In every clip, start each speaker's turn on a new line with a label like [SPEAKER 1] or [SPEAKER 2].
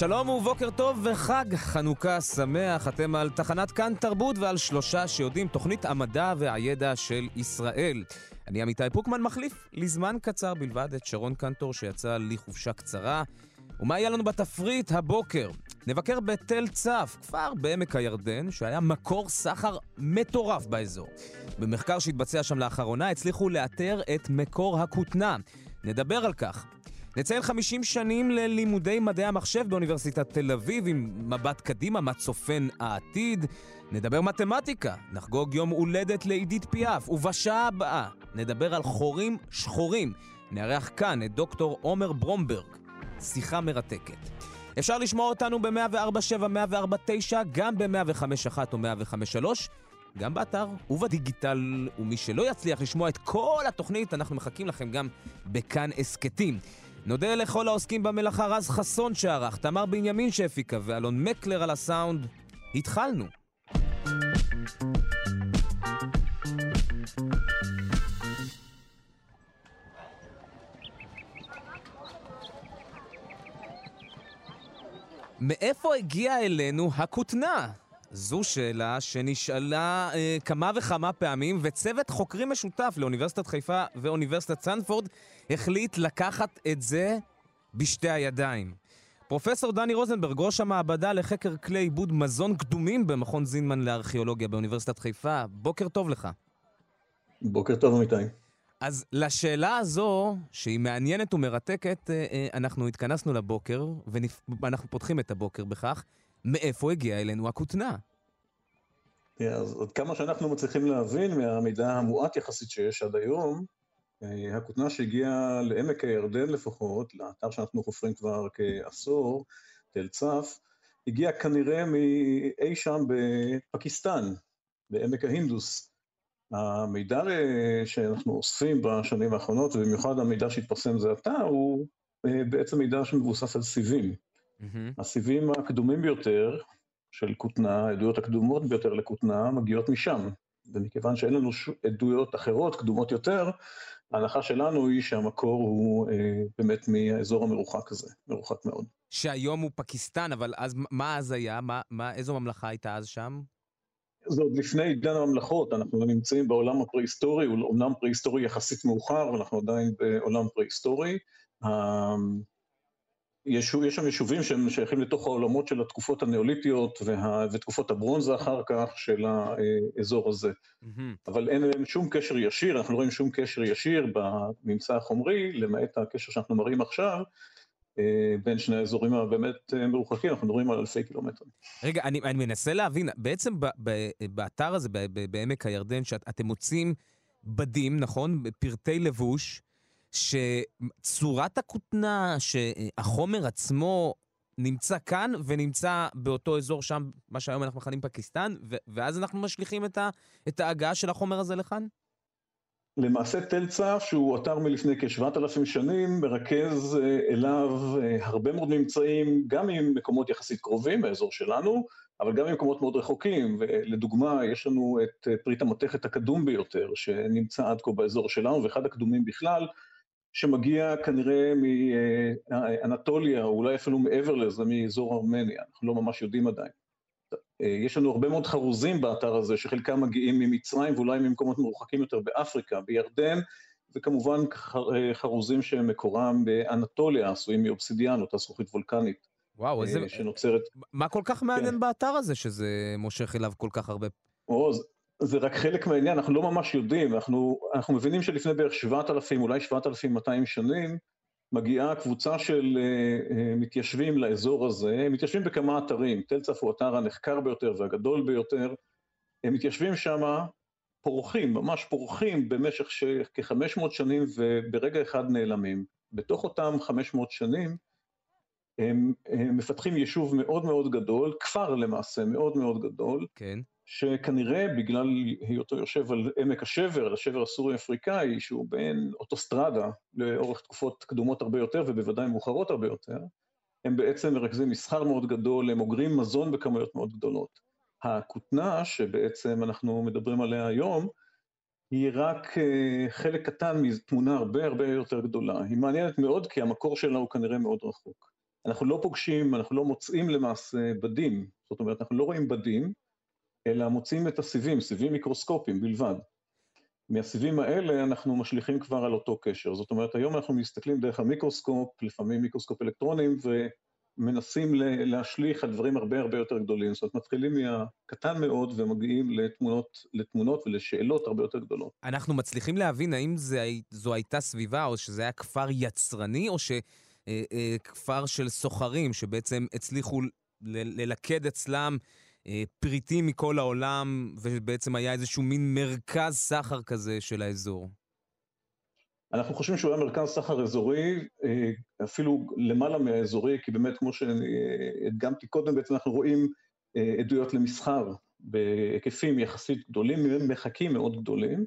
[SPEAKER 1] שלום ובוקר טוב וחג חנוכה שמח. אתם על תחנת כאן תרבות ועל שלושה שיודעים תוכנית המדע והידע של ישראל. אני עמיתי פוקמן מחליף לזמן קצר בלבד את שרון קנטור שיצא לחופשה קצרה. ומה יהיה לנו בתפריט הבוקר? נבקר בתל צף, כפר בעמק הירדן, שהיה מקור סחר מטורף באזור. במחקר שהתבצע שם לאחרונה הצליחו לאתר את מקור הכותנה. נדבר על כך. נציין 50 שנים ללימודי מדעי המחשב באוניברסיטת תל אביב עם מבט קדימה, מה צופן העתיד. נדבר מתמטיקה, נחגוג יום הולדת לעידית פיאף, ובשעה הבאה נדבר על חורים שחורים. נארח כאן את דוקטור עומר ברומברג. שיחה מרתקת. אפשר לשמוע אותנו ב-104.7, 104.9, גם ב-105.1 או 105.3, גם באתר ובדיגיטל, ומי שלא יצליח לשמוע את כל התוכנית, אנחנו מחכים לכם גם בכאן הסכתים. נודה לכל העוסקים במלאכה רז חסון שערך, תמר בנימין שהפיקה ואלון מקלר על הסאונד. התחלנו. מאיפה הגיעה אלינו הכותנה? זו שאלה שנשאלה אה, כמה וכמה פעמים, וצוות חוקרים משותף לאוניברסיטת חיפה ואוניברסיטת סנפורד החליט לקחת את זה בשתי הידיים. פרופסור דני רוזנברג, ראש המעבדה לחקר כלי עיבוד מזון קדומים במכון זינמן לארכיאולוגיה באוניברסיטת חיפה, בוקר טוב לך.
[SPEAKER 2] בוקר טוב, אמיתי.
[SPEAKER 1] אז לשאלה הזו, שהיא מעניינת ומרתקת, אה, אה, אנחנו התכנסנו לבוקר, ואנחנו פותחים את הבוקר בכך. מאיפה הגיעה אלינו הכותנה?
[SPEAKER 2] אז עד כמה שאנחנו מצליחים להבין מהמידע המועט יחסית שיש עד היום, אה, הכותנה שהגיעה לעמק הירדן לפחות, לאתר שאנחנו חופרים כבר כעשור, תל צף, הגיעה כנראה מאי שם בפקיסטן, בעמק ההינדוס. המידע אה, שאנחנו אוספים בשנים האחרונות, ובמיוחד המידע שהתפרסם זה עתה, הוא אה, בעצם מידע שמבוסס על סיבים. Mm-hmm. הסיבים הקדומים ביותר של כותנה, העדויות הקדומות ביותר לכותנה, מגיעות משם. ומכיוון שאין לנו ש... עדויות אחרות, קדומות יותר, ההנחה שלנו היא שהמקור הוא אה, באמת מהאזור המרוחק הזה, מרוחק מאוד.
[SPEAKER 1] שהיום הוא פקיסטן, אבל אז מה אז היה? מה, מה, איזו ממלכה הייתה אז שם?
[SPEAKER 2] זה עוד לפני עידן הממלכות, אנחנו נמצאים בעולם הפרה-היסטורי, הוא אומנם פרה-היסטורי יחסית מאוחר, אנחנו עדיין בעולם פרה-היסטורי. יש, יש שם יישובים שהם שייכים לתוך העולמות של התקופות הנאוליתיות וה, ותקופות הברונזה אחר כך של האזור הזה. Mm-hmm. אבל אין להם שום קשר ישיר, אנחנו לא רואים שום קשר ישיר בממצא החומרי, למעט הקשר שאנחנו מראים עכשיו, אה, בין שני האזורים הבאמת אה, מרוחקים, אנחנו מדברים על אלפי קילומטרים.
[SPEAKER 1] רגע, אני, אני מנסה להבין, בעצם ב, ב, באתר הזה, ב, ב, בעמק הירדן, שאתם מוצאים בדים, נכון? פרטי לבוש. שצורת הכותנה, שהחומר עצמו נמצא כאן ונמצא באותו אזור שם, מה שהיום אנחנו מכנים פקיסטן, ואז אנחנו משליכים את, את ההגעה של החומר הזה לכאן?
[SPEAKER 2] למעשה תל צף, שהוא אתר מלפני כ-7,000 שנים, מרכז אה, אליו אה, הרבה מאוד ממצאים, גם ממקומות יחסית קרובים באזור שלנו, אבל גם ממקומות מאוד רחוקים. ולדוגמה, יש לנו את אה, פריט המתכת הקדום ביותר, שנמצא עד כה באזור שלנו, ואחד הקדומים בכלל, שמגיע כנראה מאנטוליה, או אולי אפילו מעבר לזה, מאזור ארמניה, אנחנו לא ממש יודעים עדיין. יש לנו הרבה מאוד חרוזים באתר הזה, שחלקם מגיעים ממצרים ואולי ממקומות מרוחקים יותר באפריקה, בירדן, וכמובן חרוזים שמקורם באנטוליה, עשויים מאובסידיאן, אותה זכוכית וולקנית.
[SPEAKER 1] וואו, איזה... שנוצרת... מה כל כך מעניין כן. באתר הזה, שזה מושך אליו כל כך הרבה...
[SPEAKER 2] או, זה רק חלק מהעניין, אנחנו לא ממש יודעים, אנחנו, אנחנו מבינים שלפני בערך 7,000, אולי 7,200 שנים, מגיעה קבוצה של uh, uh, מתיישבים לאזור הזה, הם מתיישבים בכמה אתרים, תל צף הוא האתר הנחקר ביותר והגדול ביותר, הם מתיישבים שם, פורחים, ממש פורחים במשך ש... כ-500 שנים וברגע אחד נעלמים. בתוך אותם 500 שנים, הם, הם מפתחים יישוב מאוד מאוד גדול, כפר למעשה מאוד מאוד גדול,
[SPEAKER 1] כן.
[SPEAKER 2] שכנראה בגלל היותו יושב על עמק השבר, על השבר הסורי-אפריקאי, שהוא בין אוטוסטרדה לאורך תקופות קדומות הרבה יותר ובוודאי מאוחרות הרבה יותר, הם בעצם מרכזים מסחר מאוד גדול, הם אוגרים מזון בכמויות מאוד גדולות. הכותנה שבעצם אנחנו מדברים עליה היום, היא רק אה, חלק קטן מתמונה הרבה הרבה יותר גדולה. היא מעניינת מאוד כי המקור שלה הוא כנראה מאוד רחוק. אנחנו לא פוגשים, אנחנו לא מוצאים למעשה בדים, זאת אומרת אנחנו לא רואים בדים, אלא מוצאים את הסיבים, סיבים מיקרוסקופיים בלבד. מהסיבים האלה אנחנו משליכים כבר על אותו קשר. זאת אומרת, היום אנחנו מסתכלים דרך המיקרוסקופ, לפעמים מיקרוסקופ אלקטרונים, ומנסים להשליך על דברים הרבה הרבה יותר גדולים. זאת אומרת, מתחילים מהקטן מאוד ומגיעים לתמונות, לתמונות ולשאלות הרבה יותר גדולות.
[SPEAKER 1] אנחנו מצליחים להבין האם זה, זו הייתה סביבה, או שזה היה כפר יצרני, או שכפר אה, של סוחרים, שבעצם הצליחו ללכד אצלם אה, פריטים מכל העולם, ובעצם היה איזשהו מין מרכז סחר כזה של האזור.
[SPEAKER 2] אנחנו חושבים שהוא היה מרכז סחר אזורי, אה, אפילו למעלה מהאזורי, כי באמת, כמו שהדגמתי קודם, בעצם אנחנו רואים אה, עדויות למסחר בהיקפים יחסית גדולים, מרחקים מאוד גדולים,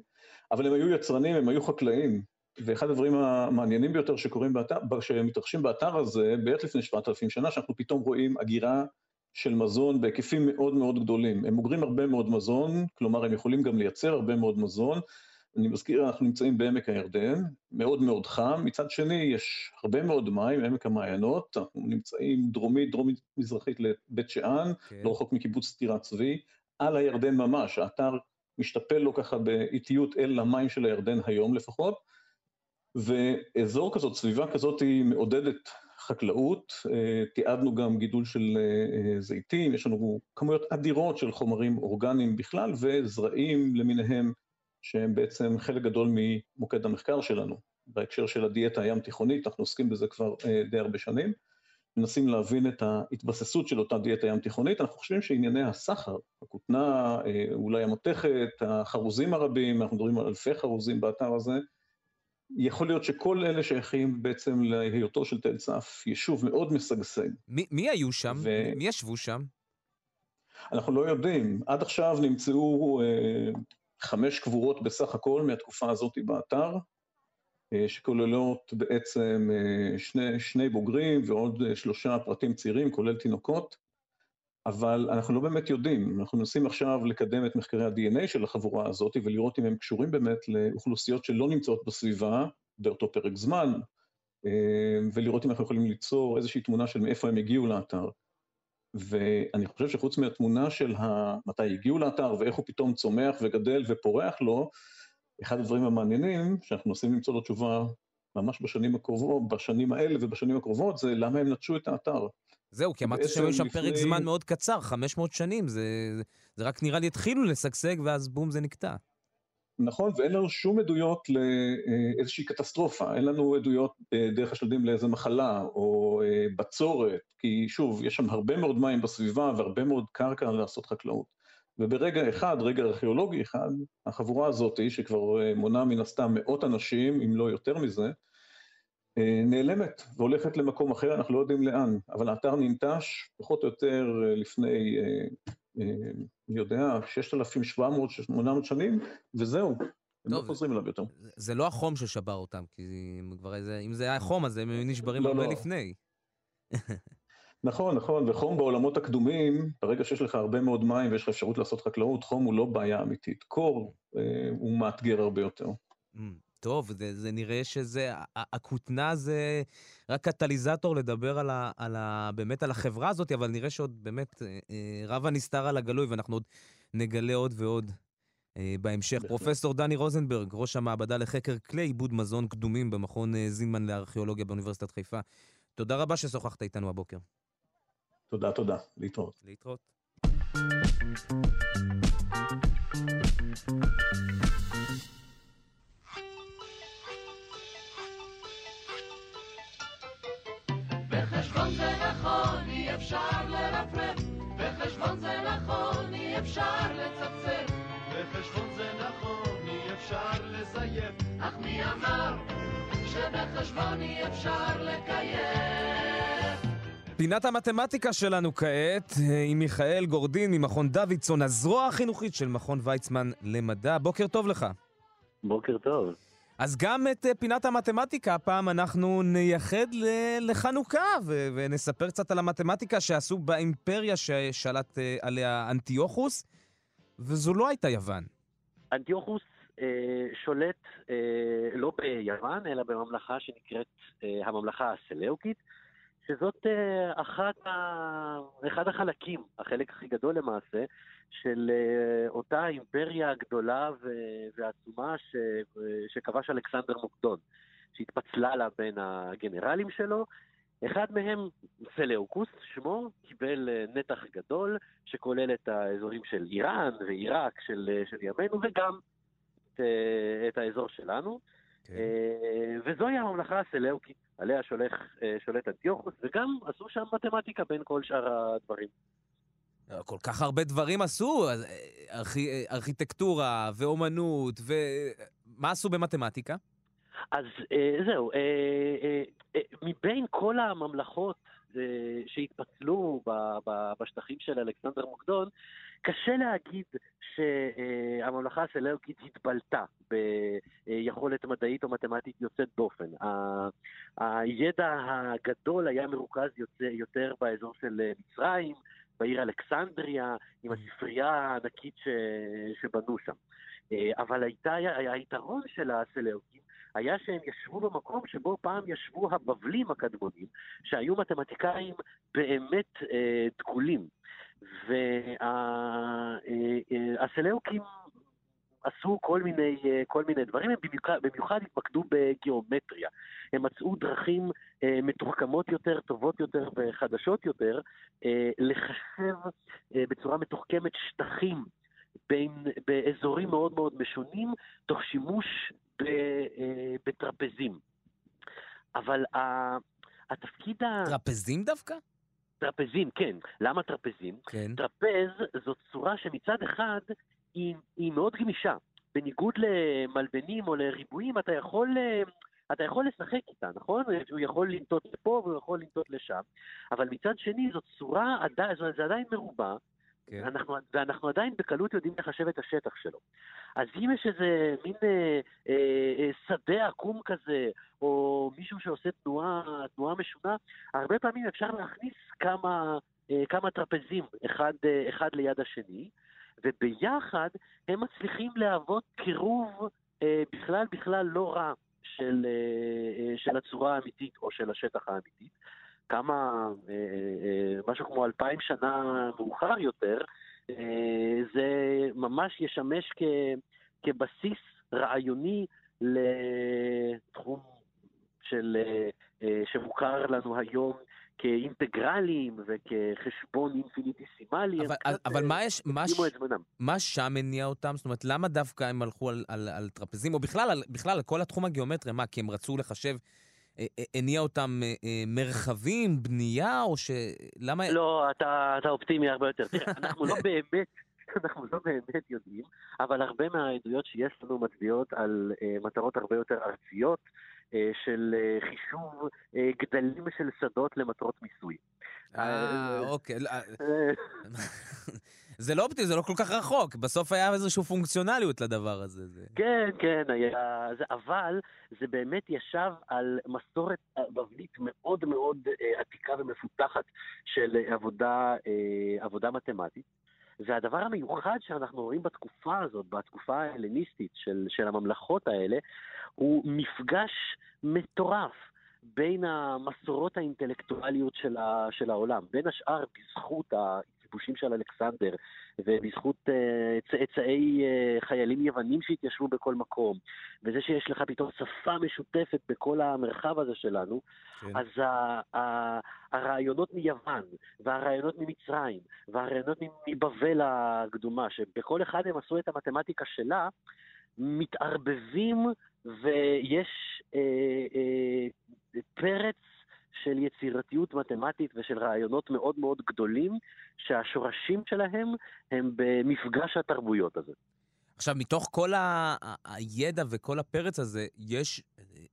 [SPEAKER 2] אבל הם היו יצרנים, הם היו חקלאים, ואחד הדברים המעניינים ביותר שקורים באתר, שמתרחשים באתר הזה, בערך לפני 7,000 שנה, שאנחנו פתאום רואים הגירה של מזון בהיקפים מאוד מאוד גדולים. הם אוגרים הרבה מאוד מזון, כלומר הם יכולים גם לייצר הרבה מאוד מזון. אני מזכיר, אנחנו נמצאים בעמק הירדן, מאוד מאוד חם, מצד שני יש הרבה מאוד מים, עמק המעיינות, אנחנו נמצאים דרומית, דרומית מזרחית לבית שאן, כן. לא רחוק מקיבוץ טירת צבי, על הירדן ממש, האתר משתפל לו ככה באיטיות אל המים של הירדן היום לפחות, ואזור כזאת, סביבה כזאת היא מעודדת חקלאות, אה, תיעדנו גם גידול של אה, זיתים, יש לנו כמויות אדירות של חומרים אורגניים בכלל וזרעים למיניהם שהם בעצם חלק גדול ממוקד המחקר שלנו. בהקשר של הדיאטה הים תיכונית, אנחנו עוסקים בזה כבר אה, די הרבה שנים, מנסים להבין את ההתבססות של אותה דיאטה ים תיכונית, אנחנו חושבים שענייני הסחר, הכותנה, אולי המותכת, החרוזים הרבים, אנחנו מדברים על אלפי חרוזים באתר הזה, יכול להיות שכל אלה שייכים בעצם להיותו של תל צף, יישוב מאוד משגשג.
[SPEAKER 1] מי, מי היו שם? ו... מי ישבו שם?
[SPEAKER 2] אנחנו לא יודעים. עד עכשיו נמצאו אה, חמש קבורות בסך הכל מהתקופה הזאת באתר, אה, שכוללות בעצם אה, שני, שני בוגרים ועוד אה, שלושה פרטים צעירים, כולל תינוקות. אבל אנחנו לא באמת יודעים, אנחנו מנסים עכשיו לקדם את מחקרי ה-DNA של החבורה הזאת ולראות אם הם קשורים באמת לאוכלוסיות שלא נמצאות בסביבה באותו פרק זמן, אה, ולראות אם אנחנו יכולים ליצור איזושהי תמונה של מאיפה הם הגיעו לאתר. ואני חושב שחוץ מהתמונה של מתי הגיעו לאתר ואיך הוא פתאום צומח וגדל ופורח לו, אחד הדברים המעניינים שאנחנו מנסים למצוא לו תשובה ממש בשנים הקרובות, בשנים האלה ובשנים הקרובות, זה למה הם נטשו את האתר.
[SPEAKER 1] זהו, כי אמרת שהיו שם לפני... פרק זמן מאוד קצר, 500 שנים, זה, זה רק נראה לי התחילו לשגשג ואז בום זה נקטע.
[SPEAKER 2] נכון, ואין לנו שום עדויות לאיזושהי קטסטרופה, אין לנו עדויות אה, דרך השלדים לאיזה מחלה או אה, בצורת, כי שוב, יש שם הרבה מאוד מים בסביבה והרבה מאוד קרקע לעשות חקלאות. וברגע אחד, רגע ארכיאולוגי אחד, החבורה הזאת, שכבר אה, מונה מן הסתם מאות אנשים, אם לא יותר מזה, אה, נעלמת והולכת למקום אחר, אנחנו לא יודעים לאן, אבל האתר ננטש פחות או יותר אה, לפני, אני יודע, 6,700-800 שנים, וזהו, הם לא חוזרים אליו יותר.
[SPEAKER 1] זה לא החום ששבר אותם, כי אם זה היה חום, אז הם היו נשברים לא, הרבה לא. לפני.
[SPEAKER 2] נכון, נכון, וחום בעולמות הקדומים, ברגע שיש לך הרבה מאוד מים ויש לך אפשרות לעשות חקלאות, חום הוא לא בעיה אמיתית. קור אה, הוא מאתגר הרבה יותר.
[SPEAKER 1] טוב, זה, זה נראה שזה, הכותנה זה רק קטליזטור לדבר על ה, על ה, באמת על החברה הזאת, אבל נראה שעוד באמת אה, אה, רב הנסתר על הגלוי, ואנחנו עוד נגלה עוד ועוד אה, בהמשך. בכלל. פרופסור דני רוזנברג, ראש המעבדה לחקר כלי עיבוד מזון קדומים במכון זינמן לארכיאולוגיה באוניברסיטת חיפה. תודה רבה ששוחחת איתנו הבוקר.
[SPEAKER 2] תודה, תודה. להתראות.
[SPEAKER 1] להתראות. בחשבון אפשר לרפרף. בחשבון זה נכון, אי אפשר לצפצף. בחשבון זה נכון, אי אפשר לזייף. אך מי אמר שבחשבון אי אפשר לקיים? פינת המתמטיקה שלנו כעת, אה, עם מיכאל גורדין ממכון דוידסון, הזרוע החינוכית של מכון ויצמן למדע. בוקר טוב לך.
[SPEAKER 3] בוקר טוב.
[SPEAKER 1] אז גם את אה, פינת המתמטיקה הפעם אנחנו נייחד לחנוכה ו- ונספר קצת על המתמטיקה שעשו באימפריה ששלט אה, עליה אנטיוכוס, וזו לא הייתה יוון.
[SPEAKER 3] אנטיוכוס אה, שולט אה, לא ביוון, אלא בממלכה שנקראת אה, הממלכה הסלאוקית, שזאת אה, אחת ה... אחד החלקים, החלק הכי גדול למעשה, של אה, אותה אימפריה הגדולה ועצומה ש... שכבש אלכסנדר מוקדון, שהתפצלה לה בין הגנרלים שלו. אחד מהם, סלאוקוס, שמו, קיבל אה, נתח גדול שכולל את האזורים של איראן ועיראק של, של ימינו וגם את, את האזור שלנו. כן. וזוהי הממלכה הסלאוקית. עליה שולח, אה, שולט אנטיוכוס, וגם עשו שם מתמטיקה בין כל שאר הדברים.
[SPEAKER 1] כל כך הרבה דברים עשו, אה, ארכ... אה, ארכיטקטורה ואומנות, ומה עשו במתמטיקה?
[SPEAKER 3] אז זהו, מבין כל הממלכות שהתפצלו בשטחים של אלכסנדר מוקדון, קשה להגיד שהממלכה הסלאוקית התבלטה ביכולת מדעית או מתמטית יוצאת דופן. הידע הגדול היה מרוכז יותר באזור של מצרים, בעיר אלכסנדריה, עם הספרייה הענקית שבנו שם. אבל הייתה, היתרון של הסלאוקים היה שהם ישבו במקום שבו פעם ישבו הבבלים הקדמונים, שהיו מתמטיקאים באמת אה, דגולים. והסלאוקים אה, אה, עשו כל מיני, אה, כל מיני דברים, הם במיוחד, במיוחד התמקדו בגיאומטריה. הם מצאו דרכים אה, מתוחכמות יותר, טובות יותר וחדשות יותר, אה, לחשב אה, בצורה מתוחכמת שטחים בין, באזורים מאוד מאוד משונים, תוך שימוש ב, אה, בטרפזים. אבל ה, התפקיד ה...
[SPEAKER 1] טרפזים דווקא?
[SPEAKER 3] טרפזים, כן. למה טרפזים? כן. טרפז זאת צורה שמצד אחד היא, היא מאוד גמישה. בניגוד למלבנים או לריבועים, אתה יכול, אה, אתה יכול לשחק איתה, נכון? הוא יכול לנטות לפה והוא יכול לנטות לשם, אבל מצד שני זאת צורה, זה עדיין מרובע, כן. אנחנו, ואנחנו עדיין בקלות יודעים לחשב את השטח שלו. אז אם יש איזה מין אה, אה, אה, שדה עקום כזה, או מישהו שעושה תנועה, תנועה משונה, הרבה פעמים אפשר להכניס כמה, אה, כמה טרפזים אחד, אה, אחד ליד השני, וביחד הם מצליחים להוות קירוב אה, בכלל בכלל לא רע של, אה, אה, של הצורה האמיתית או של השטח האמיתית. כמה, אה, אה, משהו כמו אלפיים שנה מאוחר יותר, אה, זה ממש ישמש כ, כבסיס רעיוני לתחום של, שמוכר לנו היום כאינטגרלים וכחשבון אינפיניטיסימלי.
[SPEAKER 1] אבל, אבל, אבל מה יש, מה, ש... מה שם הניע אותם? זאת אומרת, למה דווקא הם הלכו על, על, על טרפזים, או בכלל על, בכלל על כל התחום הגיאומטרי, מה, כי הם רצו לחשב אה, אה, הניע אותם אה, מרחבים, בנייה, או ש... למה...
[SPEAKER 3] לא, אתה, אתה אופטימי הרבה יותר. תראה, אנחנו לא באמת... אנחנו לא באמת יודעים, אבל הרבה מהעדויות שיש לנו מצביעות על uh, מטרות הרבה יותר ארציות, של uh, חישוב uh, גדלים של שדות למטרות מיסוי.
[SPEAKER 1] אה, אוקיי. זה לא אופטי, זה לא כל כך רחוק. בסוף היה איזושהי פונקציונליות לדבר הזה.
[SPEAKER 3] כן, כן, היה... אבל זה באמת ישב על מסורת בבלית מאוד מאוד אה, עתיקה ומפותחת של עבודה, אה, עבודה מתמטית. והדבר המיוחד שאנחנו רואים בתקופה הזאת, בתקופה ההלניסטית של, של הממלכות האלה, הוא מפגש מטורף בין המסורות האינטלקטואליות של, ה, של העולם. בין השאר, בזכות הכיבושים של אלכסנדר, ובזכות uh, צאצאי uh, חיילים יוונים שהתיישבו בכל מקום, וזה שיש לך פתאום שפה משותפת בכל המרחב הזה שלנו, כן. אז ה- ה- הרעיונות מיוון, והרעיונות ממצרים, והרעיונות מבבל הקדומה, שבכל אחד הם עשו את המתמטיקה שלה, מתערבבים ויש אה, אה, פרץ של יצירתיות מתמטית ושל רעיונות מאוד מאוד גדולים, שהשורשים שלהם הם במפגש התרבויות הזה.
[SPEAKER 1] עכשיו, מתוך כל ה- הידע וכל הפרץ הזה, יש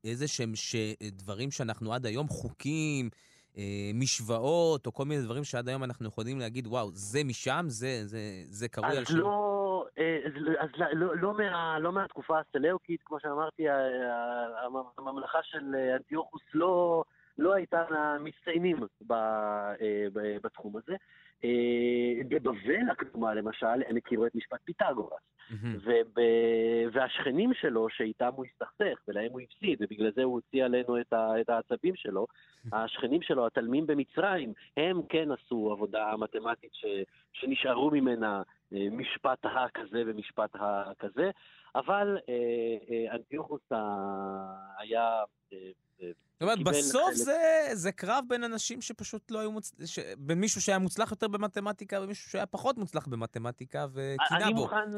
[SPEAKER 1] איזה שהם ש- דברים שאנחנו עד היום, חוקים, אה, משוואות, או כל מיני דברים שעד היום אנחנו יכולים להגיד, וואו, זה משם, זה, זה, זה קרוי על
[SPEAKER 3] שם. לא, אה, אז לא, לא, לא, מה, לא מהתקופה הסלאוקית, כמו שאמרתי, הממלכה של אנטיוכוס לא, לא הייתה מהמצטיינים בתחום הזה. אה, בבבל הקדומה, למשל, הם הכירו את משפט פיתגורס. והשכנים שלו, שאיתם הוא הסתכסך, ולהם הוא הפסיד, ובגלל זה הוא הוציא עלינו את, ה... את העצבים שלו, השכנים שלו, התלמים במצרים, הם כן עשו עבודה מתמטית ש... שנשארו ממנה אה, משפט הכזה ומשפט הכזה, אבל אה, אנטיוכוס היה...
[SPEAKER 1] זאת אומרת, בסוף זה, זה קרב בין אנשים שפשוט לא היו מוצלחים, בין מישהו שהיה מוצלח יותר במתמטיקה ומישהו שהיה פחות מוצלח במתמטיקה וקינה בו.
[SPEAKER 3] אני מוכן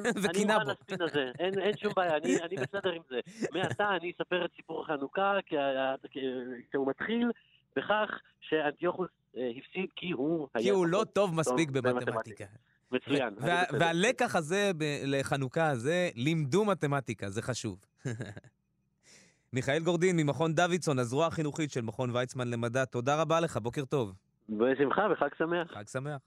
[SPEAKER 3] לספין הזה, אין, אין שום בעיה, אני, אני בסדר עם זה. מעתה אני אספר את סיפור חנוכה כשהוא מתחיל בכך שאנטיוכוס אה, הפסיד כי הוא
[SPEAKER 1] כי הוא לא טוב מספיק במתמטיקה.
[SPEAKER 3] מצוין.
[SPEAKER 1] והלקח הזה לחנוכה הזה, לימדו מתמטיקה, זה חשוב. מיכאל גורדין ממכון דוידסון, הזרוע החינוכית של מכון ויצמן למדע, תודה רבה לך, בוקר טוב.
[SPEAKER 3] בשמחה וחג שמח.
[SPEAKER 1] חג שמח.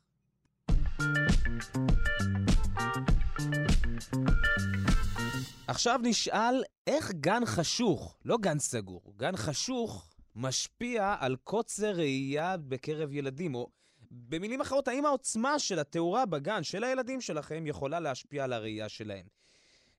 [SPEAKER 1] עכשיו נשאל איך גן חשוך, לא גן סגור, גן חשוך משפיע על קוצר ראייה בקרב ילדים, או במילים אחרות, האם העוצמה של התאורה בגן של הילדים שלכם יכולה להשפיע על הראייה שלהם?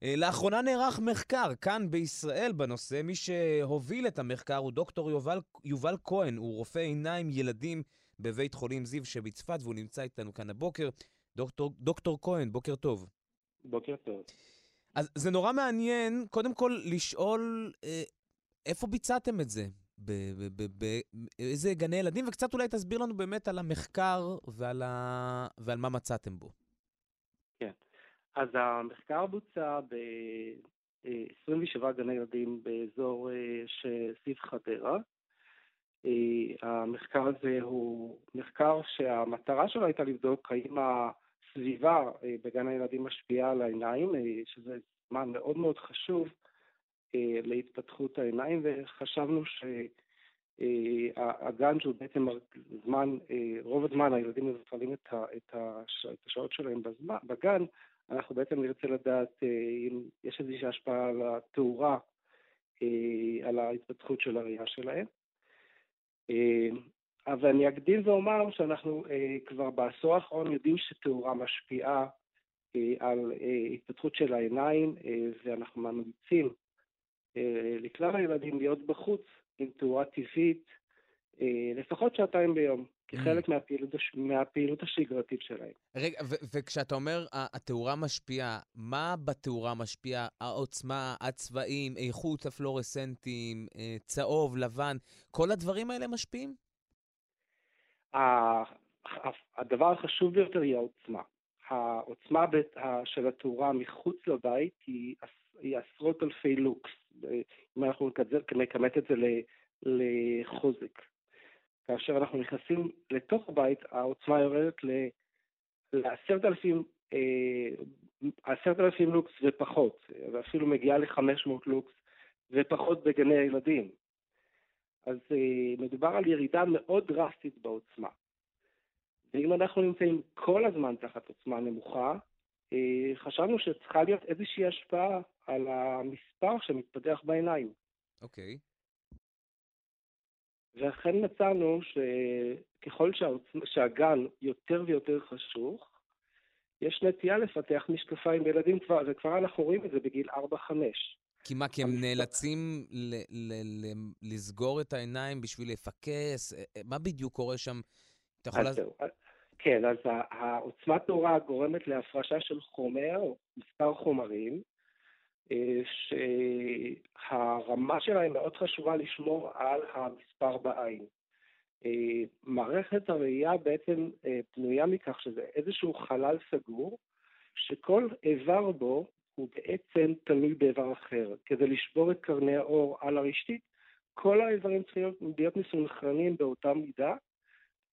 [SPEAKER 1] אה, לאחרונה נערך מחקר כאן בישראל בנושא. מי שהוביל את המחקר הוא דוקטור יובל, יובל כהן, הוא רופא עיניים ילדים בבית חולים זיו שבצפת, והוא נמצא איתנו כאן הבוקר. דוקטור, דוקטור כהן, בוקר טוב.
[SPEAKER 4] בוקר טוב.
[SPEAKER 1] אז זה נורא מעניין, קודם כל, לשאול אה, איפה ביצעתם את זה? באיזה גני ילדים? וקצת אולי תסביר לנו באמת על המחקר ועל, ה... ועל מה מצאתם בו.
[SPEAKER 4] אז המחקר בוצע ב-27 גני ילדים באזור אה, שסביב חדרה. אה, המחקר הזה הוא מחקר שהמטרה שלו הייתה לבדוק האם הסביבה אה, בגן הילדים משפיעה על העיניים, שזה זמן מאוד מאוד חשוב להתפתחות העיניים, וחשבנו שהגן שהוא בעצם זמן, רוב הזמן הילדים מבטלים את השעות שלהם בגן, אנחנו בעצם נרצה לדעת אה, אם יש איזושהי השפעה על התאורה, אה, על ההתפתחות של הראייה שלהם. אה, אבל אני אקדים ואומר שאנחנו כבר בעשור האחרון יודעים שתאורה משפיעה על התפתחות של העיניים, ואנחנו ממליצים לכלל הילדים להיות בחוץ עם תאורה טבעית לפחות שעתיים ביום. כחלק mm. מהפעילות, מהפעילות השגרתית שלהם.
[SPEAKER 1] רגע, וכשאתה אומר התאורה משפיעה, מה בתאורה משפיע? העוצמה, הצבעים, איכות הפלורסנטים, אה, צהוב, לבן, כל הדברים האלה משפיעים?
[SPEAKER 4] הדבר החשוב ביותר היא העוצמה. העוצמה של התאורה מחוץ לבית היא, היא עשרות אלפי לוקס, אם אנחנו נכמת את זה לחוזק. כאשר אנחנו נכנסים לתוך הבית, העוצמה יורדת לעשרת אלפים, אה, לוקס ופחות, ואפילו מגיעה ל-500 לוקס ופחות בגני הילדים. אז אה, מדובר על ירידה מאוד דרסטית בעוצמה. ואם אנחנו נמצאים כל הזמן תחת עוצמה נמוכה, אה, חשבנו שצריכה להיות איזושהי השפעה על המספר שמתפתח בעיניים.
[SPEAKER 1] אוקיי. Okay.
[SPEAKER 4] ואכן מצאנו שככל שהגן יותר ויותר חשוך, יש נטייה לפתח משקפיים בילדים כבר, וכבר אנחנו רואים את זה בגיל 4-5.
[SPEAKER 1] כי מה, כי הם נאלצים ל- ל- ל- לסגור את העיניים בשביל לפקס? אה, אה, מה בדיוק קורה שם?
[SPEAKER 4] אתה יכול... אז כן, אז העוצמת נורא גורמת להפרשה של חומר, מספר חומרים, אה, שהרמה שלהם מאוד חשובה לשמור על המספר בעין. אה, מערכת הראייה בעצם אה, פנויה מכך שזה איזשהו חלל סגור, שכל איבר בו הוא בעצם תלוי באיבר אחר. כדי לשבור את קרני האור על הרשתית, כל האיברים צריכים להיות, מסונכרנים באותה מידה,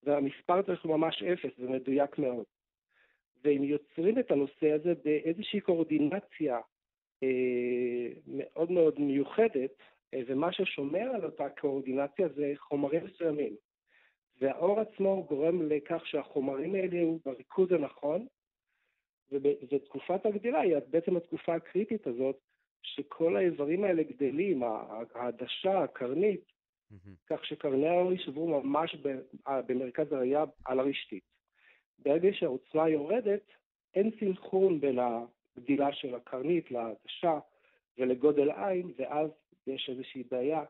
[SPEAKER 4] והמספר צריך ממש אפס, זה מדויק מאוד. והם יוצרים את הנושא הזה באיזושהי קואורדינציה אה, מאוד מאוד מיוחדת, אה, ומה ששומר על אותה קואורדינציה זה חומרים מסוימים. והאור עצמו גורם לכך שהחומרים האלה הוא בריכוז הנכון, ותקופת הגדילה היא בעצם התקופה הקריטית הזאת, שכל האיברים האלה גדלים, העדשה, הקרנית, mm-hmm. כך שקרני האור יישבו ממש במרכז הראייה על הרשתית. ברגע שהעוצמה יורדת, אין סינכרון בין הגדילה של הקרנית לעדשה ולגודל עין, ואז יש איזושהי בעיה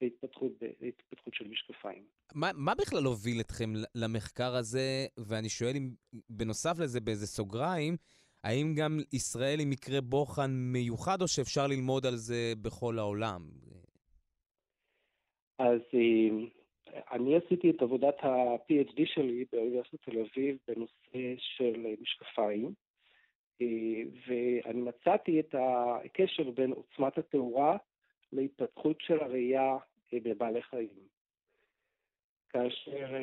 [SPEAKER 4] להתפתחות, להתפתחות של משקפיים.
[SPEAKER 1] מה, מה בכלל הוביל אתכם למחקר הזה, ואני שואל אם בנוסף לזה באיזה סוגריים, האם גם ישראל היא מקרה בוחן מיוחד, או שאפשר ללמוד על זה בכל העולם?
[SPEAKER 4] אז אה, אני עשיתי את עבודת ה-PhD שלי באוניברסיטת תל אביב בנושא של משקפיים, אה, ואני מצאתי את הקשר בין עוצמת התאורה להתפתחות של הראייה אה, בבעלי חיים. כאשר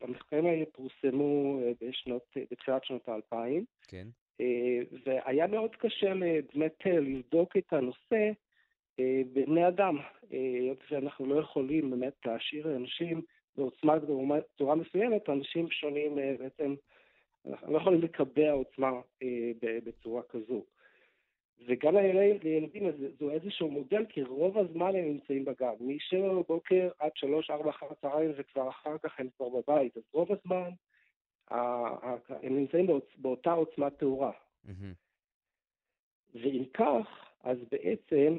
[SPEAKER 4] המחקרים האלה פורסמו בשנות, בתחילת שנות האלפיים,
[SPEAKER 1] כן.
[SPEAKER 4] והיה מאוד קשה באמת לבדוק את הנושא בבני אדם, היות שאנחנו לא יכולים באמת להשאיר אנשים בעוצמה בצורה מסוימת, אנשים שונים בעצם, אנחנו לא יכולים לקבע עוצמה בצורה כזו. וגם לילדים זו איזשהו מודל, כי רוב הזמן הם נמצאים בגן. מ-7 בבוקר עד 3-4 אחר הצהריים וכבר אחר כך הם כבר בבית. אז רוב הזמן הם נמצאים באותה עוצמת תאורה. ואם כך, אז בעצם,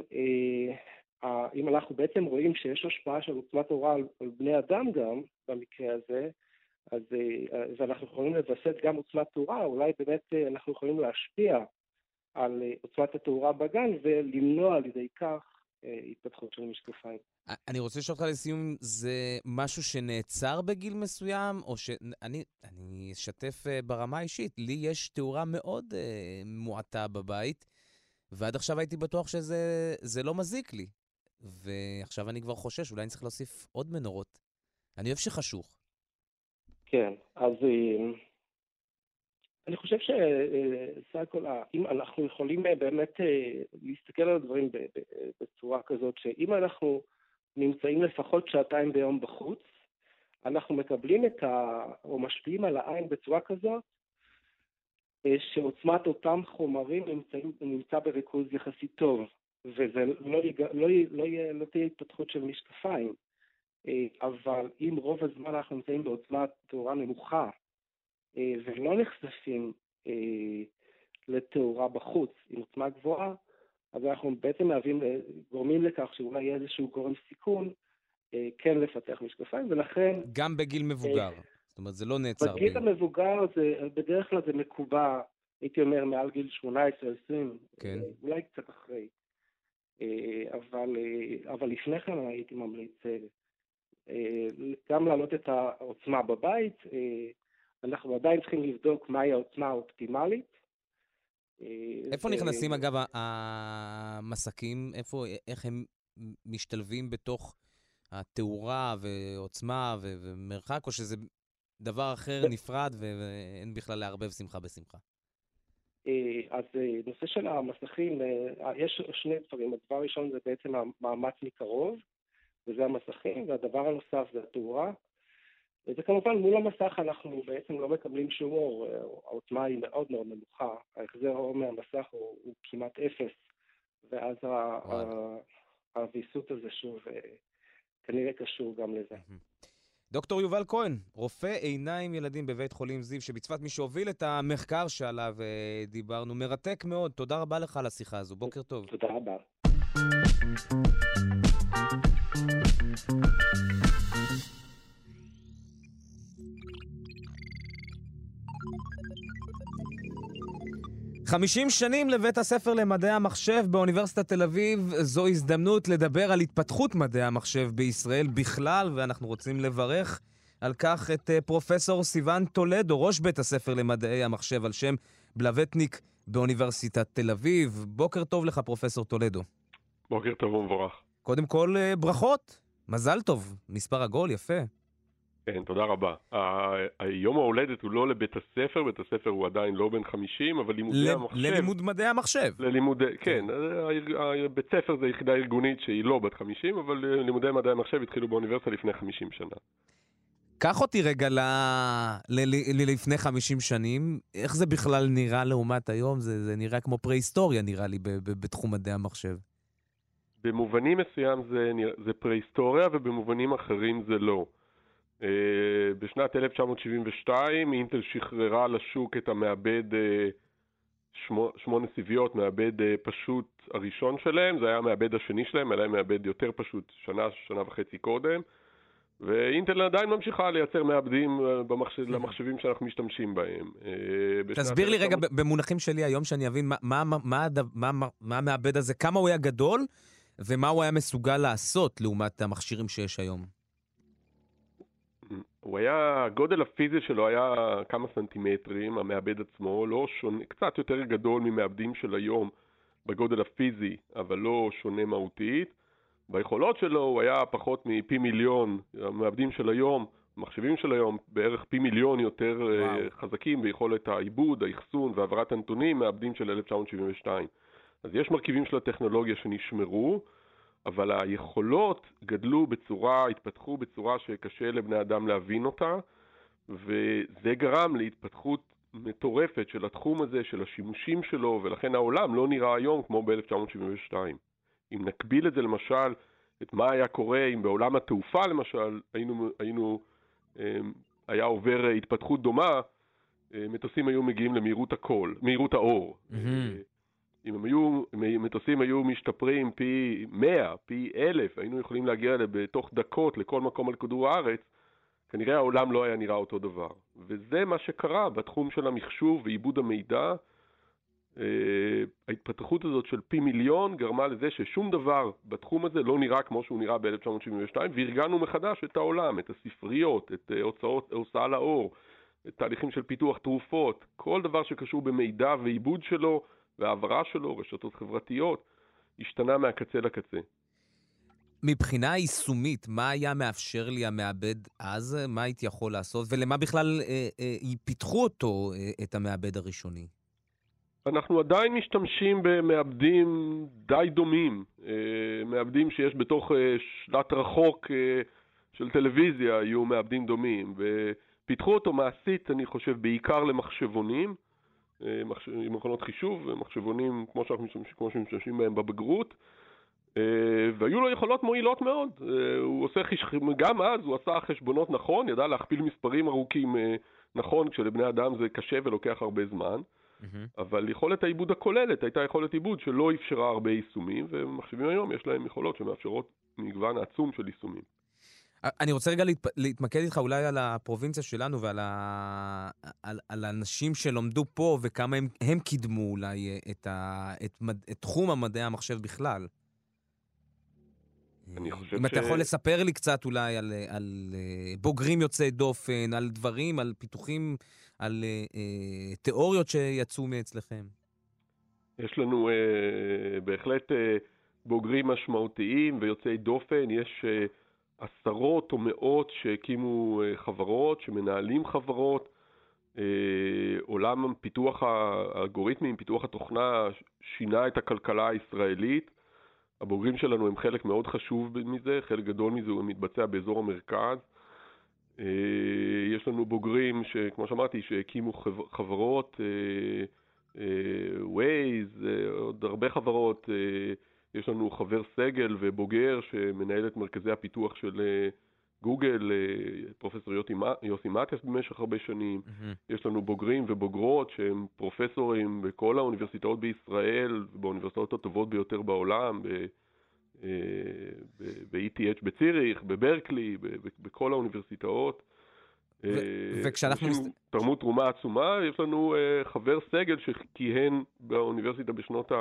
[SPEAKER 4] אה, אם אנחנו בעצם רואים שיש השפעה של עוצמת תאורה על בני אדם גם, במקרה הזה, אז אה, ואנחנו יכולים לווסת גם עוצמת תאורה, אולי באמת אה, אנחנו יכולים להשפיע על עוצמת התאורה בגן ולמנוע על ידי כך התפתחות של משקפיים.
[SPEAKER 1] אני רוצה לשאול אותך לסיום, זה משהו שנעצר בגיל מסוים, או שאני אני אשתף ברמה האישית, לי יש תאורה מאוד uh, מועטה בבית, ועד עכשיו הייתי בטוח שזה לא מזיק לי. ועכשיו אני כבר חושש, אולי אני צריך להוסיף עוד מנורות. אני אוהב שחשוך.
[SPEAKER 4] כן, אז אה, אני חושב שסך הכל, אם אנחנו יכולים אה, באמת אה, להסתכל על הדברים בצורה כזאת, שאם אנחנו נמצאים לפחות שעתיים ביום בחוץ, אנחנו מקבלים את ה... או משפיעים על העין בצורה כזאת, שעוצמת אותם חומרים נמצאים, נמצא בריכוז יחסית טוב, וזה לא, יג... לא, לא, לא תהיה התפתחות של משקפיים, אה, אבל אם רוב הזמן אנחנו נמצאים בעוצמת תאורה נמוכה אה, ולא נחשפים אה, לתאורה בחוץ עם עוצמה גבוהה, אז אנחנו בעצם מהווים, גורמים לכך שאולי יהיה איזשהו גורם סיכון כן לפתח משקפיים, ולכן...
[SPEAKER 1] גם בגיל מבוגר. זאת אומרת, זה לא נעצר.
[SPEAKER 4] בגיל המבוגר, זה, בדרך כלל זה מקובע, הייתי אומר, מעל גיל 18-20,
[SPEAKER 1] כן.
[SPEAKER 4] אה, אולי קצת אחרי. אה, אבל, אה, אבל לפני כן הייתי ממליץ גם להעלות את העוצמה בבית, אנחנו עדיין צריכים לבדוק מהי העוצמה האופטימלית.
[SPEAKER 1] איפה נכנסים, אגב, המסקים? איפה, איך הם משתלבים בתוך התאורה ועוצמה ומרחק, או שזה דבר אחר נפרד ואין בכלל לערבב שמחה בשמחה.
[SPEAKER 4] אה, אז אה, נושא של המסכים, אה, יש שני דברים. הדבר הראשון זה בעצם המאמץ מקרוב, וזה המסכים, והדבר הנוסף זה התאורה. וזה כמובן מול המסך אנחנו בעצם לא מקבלים שום אור, העוצמה היא מאוד מאוד נמוכה, ההחזר אור מהמסך הוא, הוא כמעט אפס, ואז הוויסות הזה שוב כנראה קשור גם לזה.
[SPEAKER 1] דוקטור יובל כהן, רופא עיניים ילדים בבית חולים זיו שבצפת, מי שהוביל את המחקר שעליו אה, דיברנו. מרתק מאוד. תודה רבה לך על השיחה הזו. בוקר טוב.
[SPEAKER 4] תודה רבה.
[SPEAKER 1] 50 שנים לבית הספר למדעי המחשב באוניברסיטת תל אביב, זו הזדמנות לדבר על התפתחות מדעי המחשב בישראל בכלל, ואנחנו רוצים לברך על כך את אה, פרופסור סיון טולדו, ראש בית הספר למדעי המחשב על שם בלווטניק באוניברסיטת תל אביב. בוקר טוב לך, פרופסור טולדו.
[SPEAKER 5] בוקר טוב ומבורך.
[SPEAKER 1] קודם כל, אה, ברכות. מזל טוב. מספר עגול, יפה.
[SPEAKER 5] כן, תודה רבה. יום ההולדת הוא לא לבית הספר, בית הספר הוא עדיין לא בן 50, אבל לימודי המחשב...
[SPEAKER 1] ללימוד מדעי המחשב.
[SPEAKER 5] ללימודי, כן, כן בית ספר זה יחידה ארגונית שהיא לא בת 50, אבל לימודי מדעי המחשב התחילו באוניברסיטה לפני 50 שנה.
[SPEAKER 1] קח אותי רגע ל... ל... ל... לפני 50 שנים, איך זה בכלל נראה לעומת היום? זה, זה נראה כמו פרה-היסטוריה, נראה לי, ב... ב... בתחום מדעי המחשב.
[SPEAKER 5] במובנים מסוים זה, זה פרה-היסטוריה, ובמובנים אחרים זה לא. Uh, בשנת 1972 אינטל שחררה לשוק את המעבד uh, שמונה סיביות, מעבד uh, פשוט הראשון שלהם, זה היה המעבד השני שלהם, היה מעבד יותר פשוט שנה, שנה וחצי קודם. ואינטל עדיין ממשיכה לייצר מעבדים אה, במחשב, למחשבים שאנחנו משתמשים בהם.
[SPEAKER 1] אה, תסביר לי רגע במונחים שלי היום, שאני אבין מה, מה, מה, מה, מה, מה המעבד הזה, כמה הוא היה גדול, ומה הוא היה מסוגל לעשות לעומת המכשירים שיש היום.
[SPEAKER 5] הוא היה, הגודל הפיזי שלו היה כמה סנטימטרים, המעבד עצמו, לא שונה, קצת יותר גדול ממעבדים של היום בגודל הפיזי, אבל לא שונה מהותית. ביכולות שלו הוא היה פחות מפי מיליון, המעבדים של היום, המחשבים של היום, בערך פי מיליון יותר אה, וואו. חזקים ביכולת העיבוד, האחסון והעברת הנתונים מעבדים של 1972. אז יש מרכיבים של הטכנולוגיה שנשמרו, אבל היכולות גדלו בצורה, התפתחו בצורה שקשה לבני אדם להבין אותה, וזה גרם להתפתחות מטורפת של התחום הזה, של השימושים שלו, ולכן העולם לא נראה היום כמו ב-1972. אם נקביל את זה למשל, את מה היה קורה אם בעולם התעופה למשל היינו, היינו אמ, היה עובר התפתחות דומה, אה, מטוסים היו מגיעים למהירות הקול, מהירות האור. Mm-hmm. אם היו, מטוסים היו משתפרים פי 100, פי 1,000, היינו יכולים להגיע בתוך דקות לכל מקום על כדור הארץ, כנראה העולם לא היה נראה אותו דבר. וזה מה שקרה בתחום של המחשוב ועיבוד המידע, אה, ההתפתחות הזאת של פי מיליון גרמה לזה ששום דבר בתחום הזה לא נראה כמו שהוא נראה ב-1972, וארגנו מחדש את העולם, את הספריות, את אה, הוצאות, הוצאה לאור, את תהליכים של פיתוח תרופות, כל דבר שקשור במידע ועיבוד שלו והעברה שלו, רשתות חברתיות, השתנה מהקצה לקצה.
[SPEAKER 1] מבחינה יישומית, מה היה מאפשר לי המעבד אז? מה הייתי יכול לעשות? ולמה בכלל אה, אה, פיתחו אותו, אה, את המעבד הראשוני?
[SPEAKER 5] אנחנו עדיין משתמשים במעבדים די דומים, אה, מעבדים שיש בתוך אה, שלט רחוק אה, של טלוויזיה יהיו מעבדים דומים, ופיתחו אותו מעשית, אני חושב, בעיקר למחשבונים, מכונות חישוב, מחשבונים כמו שאנחנו משתמשים, כמו שמשתמשים בהם בבגרות, והיו לו יכולות מועילות מאוד. הוא עושה חשבונות, גם אז הוא עשה חשבונות נכון, ידע להכפיל מספרים ארוכים נכון, כשלבני אדם זה קשה ולוקח הרבה זמן. Mm-hmm. אבל יכולת העיבוד הכוללת הייתה יכולת עיבוד שלא אפשרה הרבה יישומים, ומחשבים היום יש להם יכולות שמאפשרות מגוון עצום של יישומים.
[SPEAKER 1] אני רוצה רגע להת... להתמקד איתך אולי על הפרובינציה שלנו ועל ה... על, על האנשים שלומדו פה וכמה הם, הם קידמו אולי אה, את, ה... את, מד... את תחום המדעי המחשב בכלל.
[SPEAKER 5] אני חושב
[SPEAKER 1] אם ש... אתה יכול לספר לי קצת אולי על, על אה, בוגרים יוצאי דופן, על דברים, על פיתוחים על אה, אה, תיאוריות שיצאו מאצלכם?
[SPEAKER 5] יש לנו אה, בהחלט אה, בוגרים משמעותיים ויוצאי דופן, יש אה, עשרות או מאות שהקימו אה, חברות, שמנהלים חברות. אה, עולם פיתוח האלגוריתמים, פיתוח התוכנה, שינה את הכלכלה הישראלית. הבוגרים שלנו הם חלק מאוד חשוב מזה, חלק גדול מזה הוא מתבצע באזור המרכז. אה, יש לנו בוגרים, כמו שאמרתי, שהקימו חברות, אה, עוד הרבה חברות, יש לנו חבר סגל ובוגר שמנהל את מרכזי הפיתוח של גוגל, פרופסור יוסי מטיאס במשך הרבה שנים, mm-hmm. יש לנו בוגרים ובוגרות שהם פרופסורים בכל האוניברסיטאות בישראל, באוניברסיטאות הטובות ביותר בעולם, ב-ETH בציריך, בברקלי, בכל האוניברסיטאות.
[SPEAKER 1] אה, וכשאנחנו...
[SPEAKER 5] תרמו תרומה עצומה, יש לנו אה, חבר סגל שכיהן באוניברסיטה בשנות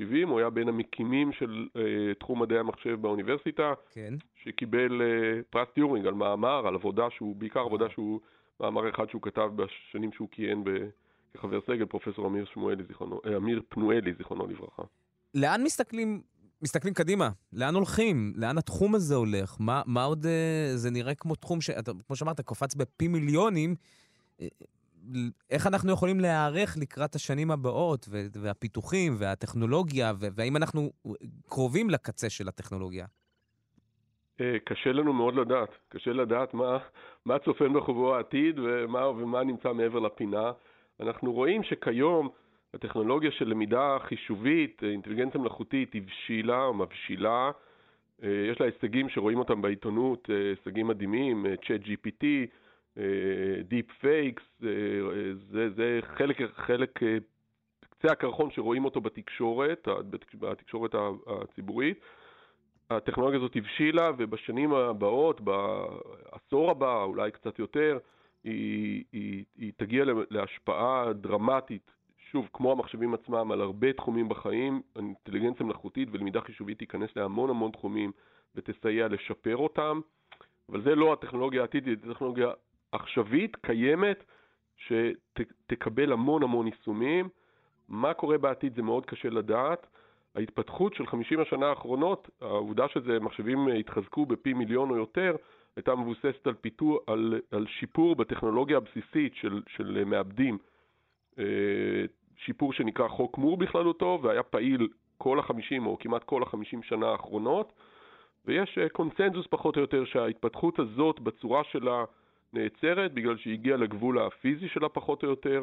[SPEAKER 5] ה-70, הוא היה בין המקימים של אה, תחום מדעי המחשב באוניברסיטה,
[SPEAKER 1] כן.
[SPEAKER 5] שקיבל פרס טיורינג על מאמר, על עבודה שהוא, בעיקר עבודה שהוא, מאמר אחד שהוא כתב בשנים שהוא כיהן כחבר סגל, פרופסור אמיר, שמואלי, זיכרונו, אמיר פנואלי, זיכרונו לברכה.
[SPEAKER 1] לאן מסתכלים מסתכלים קדימה, לאן הולכים? לאן התחום הזה הולך? מה, מה עוד אה, זה נראה כמו תחום ש... כמו שאמרת, קופץ בפי מיליונים. איך אנחנו יכולים להיערך לקראת השנים הבאות, והפיתוחים, והטכנולוגיה, והאם אנחנו קרובים לקצה של הטכנולוגיה?
[SPEAKER 5] אה, קשה לנו מאוד לדעת. קשה לדעת מה, מה צופן בחובו העתיד ומה, ומה נמצא מעבר לפינה. אנחנו רואים שכיום הטכנולוגיה של למידה חישובית, אינטליגנציה מלאכותית, הבשילה או מבשילה. אה, יש לה הישגים שרואים אותם בעיתונות, אה, הישגים מדהימים, ChatGPT, deep fakes, זה, זה חלק, חלק, קצה הקרחון שרואים אותו בתקשורת, בתקשורת הציבורית. הטכנולוגיה הזאת הבשילה, ובשנים הבאות, בעשור הבא, אולי קצת יותר, היא, היא, היא תגיע להשפעה דרמטית, שוב, כמו המחשבים עצמם, על הרבה תחומים בחיים. אינטליגנציה מלאכותית ולמידה חישובית תיכנס להמון המון תחומים ותסייע לשפר אותם, אבל זה לא הטכנולוגיה העתידית, זו טכנולוגיה עכשווית, קיימת, שתקבל המון המון יישומים. מה קורה בעתיד זה מאוד קשה לדעת. ההתפתחות של 50 השנה האחרונות, העובדה שזה מחשבים התחזקו בפי מיליון או יותר, הייתה מבוססת על, פיתוח, על, על שיפור בטכנולוגיה הבסיסית של, של מעבדים. אה, שיפור שנקרא חוק מור בכללותו, והיה פעיל כל החמישים או כמעט כל החמישים שנה האחרונות, ויש אה, קונסנזוס פחות או יותר שההתפתחות הזאת בצורה שלה נעצרת בגלל שהיא הגיעה לגבול הפיזי שלה פחות או יותר.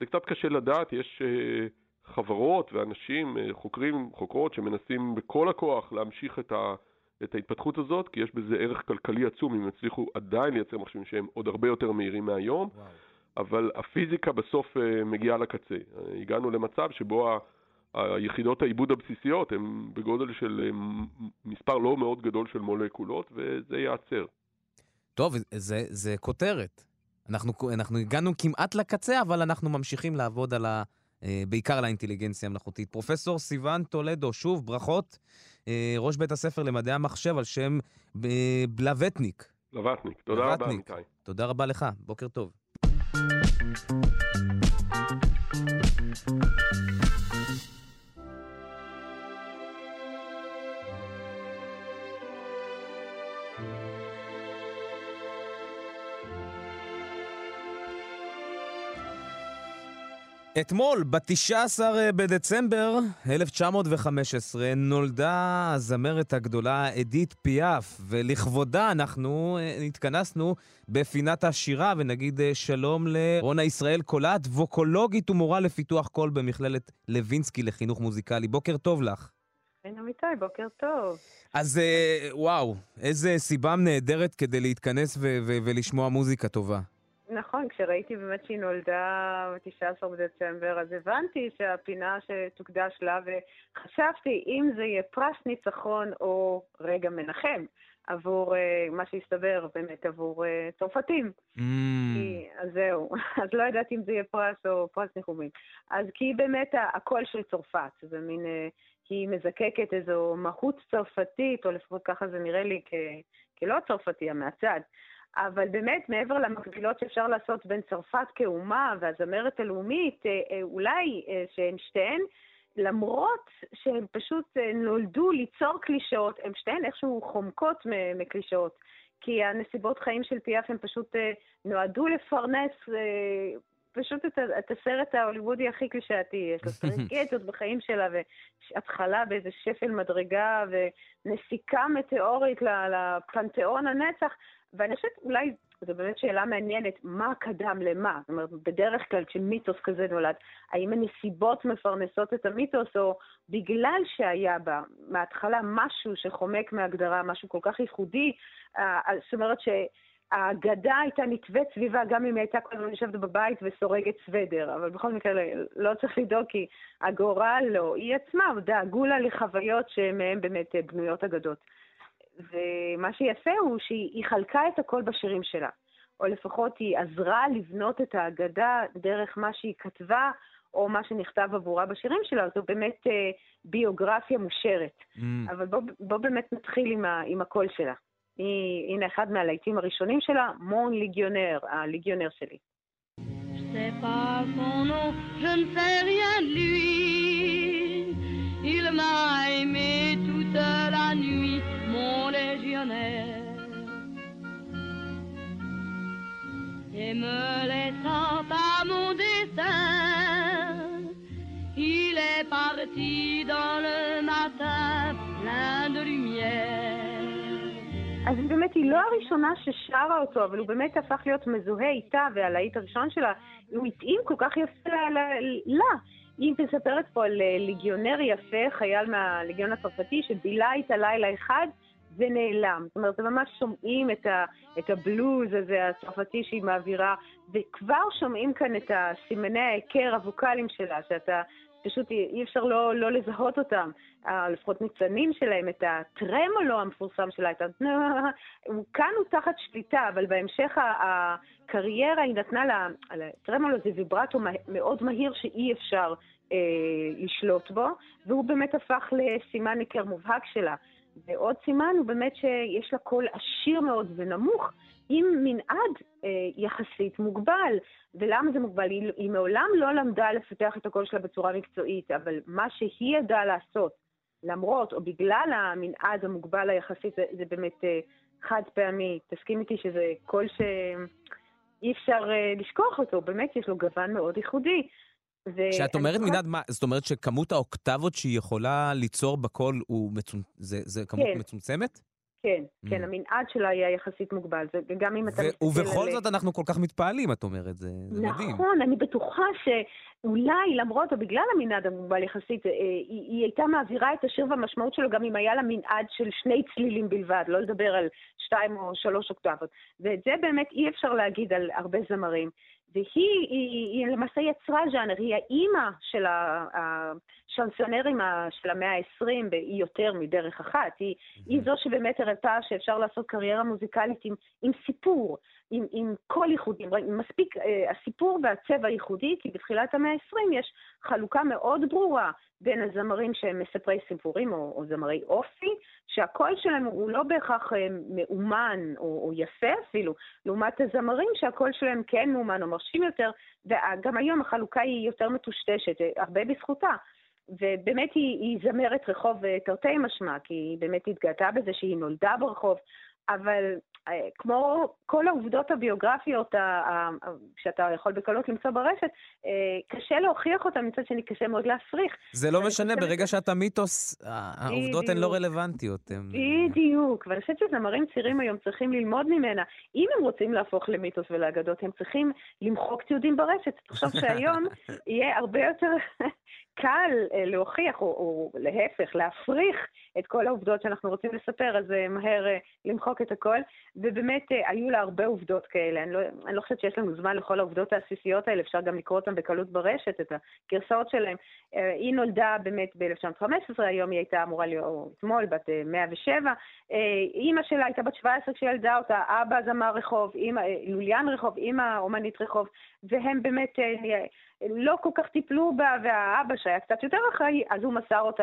[SPEAKER 5] זה קצת קשה לדעת, יש uh, חברות ואנשים, uh, חוקרים, חוקרות, שמנסים בכל הכוח להמשיך את, ה, את ההתפתחות הזאת, כי יש בזה ערך כלכלי עצום אם יצליחו עדיין לייצר מחשבים שהם עוד הרבה יותר מהירים מהיום, וואו. אבל הפיזיקה בסוף uh, מגיעה לקצה. Uh, הגענו למצב שבו ה... היחידות העיבוד הבסיסיות הן בגודל של מספר לא מאוד גדול של מולקולות, וזה ייעצר.
[SPEAKER 1] טוב, זה, זה כותרת. אנחנו, אנחנו הגענו כמעט לקצה, אבל אנחנו ממשיכים לעבוד על ה... אה, בעיקר על האינטליגנציה המלאכותית. פרופסור סיון טולדו, שוב, ברכות. אה, ראש בית הספר למדעי המחשב על שם אה, בלווטניק.
[SPEAKER 5] בלווטניק, תודה רבה, אמיתי.
[SPEAKER 1] תודה רבה לך, בוקר טוב. אתמול, ב-19 בדצמבר 1915, נולדה הזמרת הגדולה אדית פיאף, ולכבודה אנחנו אה, התכנסנו בפינת השירה, ונגיד אה, שלום לרונה ישראל קולט, ווקולוגית ומורה לפיתוח קול במכללת לוינסקי לחינוך מוזיקלי. בוקר טוב לך.
[SPEAKER 6] כן, אמיתי, בוקר טוב.
[SPEAKER 1] אז אה, וואו, איזה סיבה נהדרת כדי להתכנס ולשמוע מוזיקה טובה.
[SPEAKER 6] נכון, כשראיתי באמת שהיא נולדה ב-19 בדצמבר, אז הבנתי שהפינה שתוקדש לה, וחשבתי אם זה יהיה פרס ניצחון או רגע מנחם עבור uh, מה שהסתבר באמת עבור uh, צרפתים. Mm. כי, אז זהו, אז לא ידעתי אם זה יהיה פרס או פרס ניחומים. אז כי באמת הקול של צרפת, זה מין, uh, היא מזקקת איזו מהות צרפתית, או לפחות ככה זה נראה לי כ, כלא צרפתי, מהצד. אבל באמת, מעבר למקבילות שאפשר לעשות בין צרפת כאומה והזמרת הלאומית, אה, אה, אולי אה, שהן שתיהן, למרות שהן פשוט נולדו ליצור קלישאות, הן שתיהן איכשהו חומקות מקלישאות. כי הנסיבות חיים של פיאף הן פשוט נועדו לפרנס פשוט את, את הסרט ההוליוודי הכי קלישאתי. יש לו טרגדיות בחיים שלה, והתחלה באיזה שפל מדרגה, ונסיקה מטאורית לפנתיאון הנצח, ואני חושבת אולי זו באמת שאלה מעניינת, מה קדם למה? זאת אומרת, בדרך כלל כשמיתוס כזה נולד, האם הנסיבות מפרנסות את המיתוס, או בגלל שהיה בה מההתחלה משהו שחומק מהגדרה, משהו כל כך ייחודי, אה, זאת אומרת שהאגדה הייתה נתווית סביבה, גם אם היא הייתה כל הזמן יושבת בבית וסורגת סוודר, אבל בכל מקרה לא צריך לדאוג, כי הגורל לא, היא עצמה דאגו לה לחוויות שמהן באמת בנויות אגדות. ומה שיפה הוא שהיא חלקה את הכל בשירים שלה, או לפחות היא עזרה לבנות את ההגדה דרך מה שהיא כתבה, או מה שנכתב עבורה בשירים שלה, זו באמת אה, ביוגרפיה מושרת. Mm. אבל בוא, בוא באמת נתחיל עם, ה, עם הקול שלה. היא, הנה אחד מהלהיטים הראשונים שלה, מון ליגיונר, הליגיונר שלי. C'est pas son nom, je ne sais rien de lui.
[SPEAKER 7] Il m'a aimé toute la nuit, mon légionnaire. Et me laissant à mon destin, il est parti dans le matin plein de lumière.
[SPEAKER 6] אז באמת היא לא הראשונה ששרה אותו, אבל הוא באמת הפך להיות מזוהה איתה, והלהיט הראשון שלה, הוא התאים כל כך יפה לה. היא מספרת פה על אה, ליגיונר יפה, חייל מהליגיון הצרפתי, שבילה איתה לילה אחד ונעלם. זאת אומרת, ממש שומעים את, ה, את הבלוז הזה הצרפתי שהיא מעבירה, וכבר שומעים כאן את סימני ההיכר הווקאליים שלה, שאתה פשוט אי אפשר לא, לא לזהות אותם, לפחות ניצנים שלהם, את הטרמולו המפורסם שלה, את ה... כאן הוא תחת שליטה, אבל בהמשך הקריירה היא נתנה לה, הטרמולו זה ויברטו מאוד מהיר שאי אפשר אה, לשלוט בו, והוא באמת הפך לסימן ניכר מובהק שלה. ועוד סימן הוא באמת שיש לה קול עשיר מאוד ונמוך, עם מנעד אה, יחסית מוגבל. ולמה זה מוגבל? היא, היא מעולם לא למדה לפתח את הקול שלה בצורה מקצועית, אבל מה שהיא ידעה לעשות, למרות או בגלל המנעד המוגבל היחסית, זה, זה באמת אה, חד פעמי. תסכים איתי שזה קול שאי אפשר אה, לשכוח אותו, באמת יש לו גוון מאוד ייחודי.
[SPEAKER 1] כשאת אומרת מנעד, מה, זאת אומרת שכמות האוקטבות שהיא יכולה ליצור בקול, מצומ... זה, זה כמות כן. מצומצמת?
[SPEAKER 6] כן, כן, mm. המנעד שלה היה יחסית מוגבל, וגם אם אתה
[SPEAKER 1] מסתכל על... ובכל זאת אנחנו כל כך מתפעלים, את אומרת, זה,
[SPEAKER 6] זה מדהים. נכון, אני בטוחה שאולי, למרות או בגלל המנעד המוגבל יחסית, אה, היא, היא הייתה מעבירה את השיר והמשמעות שלו גם אם היה לה מנעד של שני צלילים בלבד, לא לדבר על שתיים או שלוש אוקטבות. ואת זה באמת אי אפשר להגיד על הרבה זמרים. והיא היא, היא, למעשה יצרה ז'אנר, היא האימא של השנסונרים של המאה ה-20, היא יותר מדרך אחת. היא, היא זו שבאמת הראתה שאפשר לעשות קריירה מוזיקלית עם, עם סיפור, עם, עם קול ייחודי, מספיק אה, הסיפור והצבע הייחודי, כי בתחילת המאה ה-20 יש חלוקה מאוד ברורה בין הזמרים שהם מספרי סיפורים או, או זמרי אופי, שהקול שלהם הוא לא בהכרח אה, מאומן או, או יפה אפילו, לעומת הזמרים שהקול שלהם כן מאומן או מרשים יותר, וגם היום החלוקה היא יותר מטושטשת, אה, הרבה בזכותה. ובאמת היא, היא זמרת רחוב אה, תרתי משמע, כי היא באמת התגאתה בזה שהיא נולדה ברחוב, אבל אה, כמו כל העובדות הביוגרפיות שאתה יכול בקלות למצוא ברשת, אה, קשה להוכיח אותן, מצד שני קשה מאוד להפריך.
[SPEAKER 1] זה לא משנה, ברגע שאתה מיתוס, העובדות הן לא רלוונטיות.
[SPEAKER 6] בדיוק, ואני חושבת שזמרים צעירים היום צריכים ללמוד ממנה. אם הם רוצים להפוך למיתוס ולאגדות, הם צריכים למחוק תיעודים ברשת. תחשוב שהיום יהיה הרבה יותר קל אה, להוכיח, או, או להפך, להפריך את כל העובדות שאנחנו רוצים לספר, אז מהר למחוק את הכל. ובאמת אה, היו לה הרבה עובדות כאלה. אני לא, אני לא חושבת שיש לנו זמן לכל העובדות העסיסיות האלה, אפשר גם לקרוא אותן בקלות ברשת, את הגרסאות שלהן. אה, היא נולדה באמת ב-1915, היום היא הייתה אמורה להיות, אתמול, בת 107. אה, אימא שלה הייתה בת 17 כשילדה אותה, אבא זמר רחוב, אימא, לוליאן רחוב, אימא אומנית רחוב, והם באמת לא כל כך טיפלו בה, והאבא שהיה קצת יותר אחראי, אז הוא מסר אותה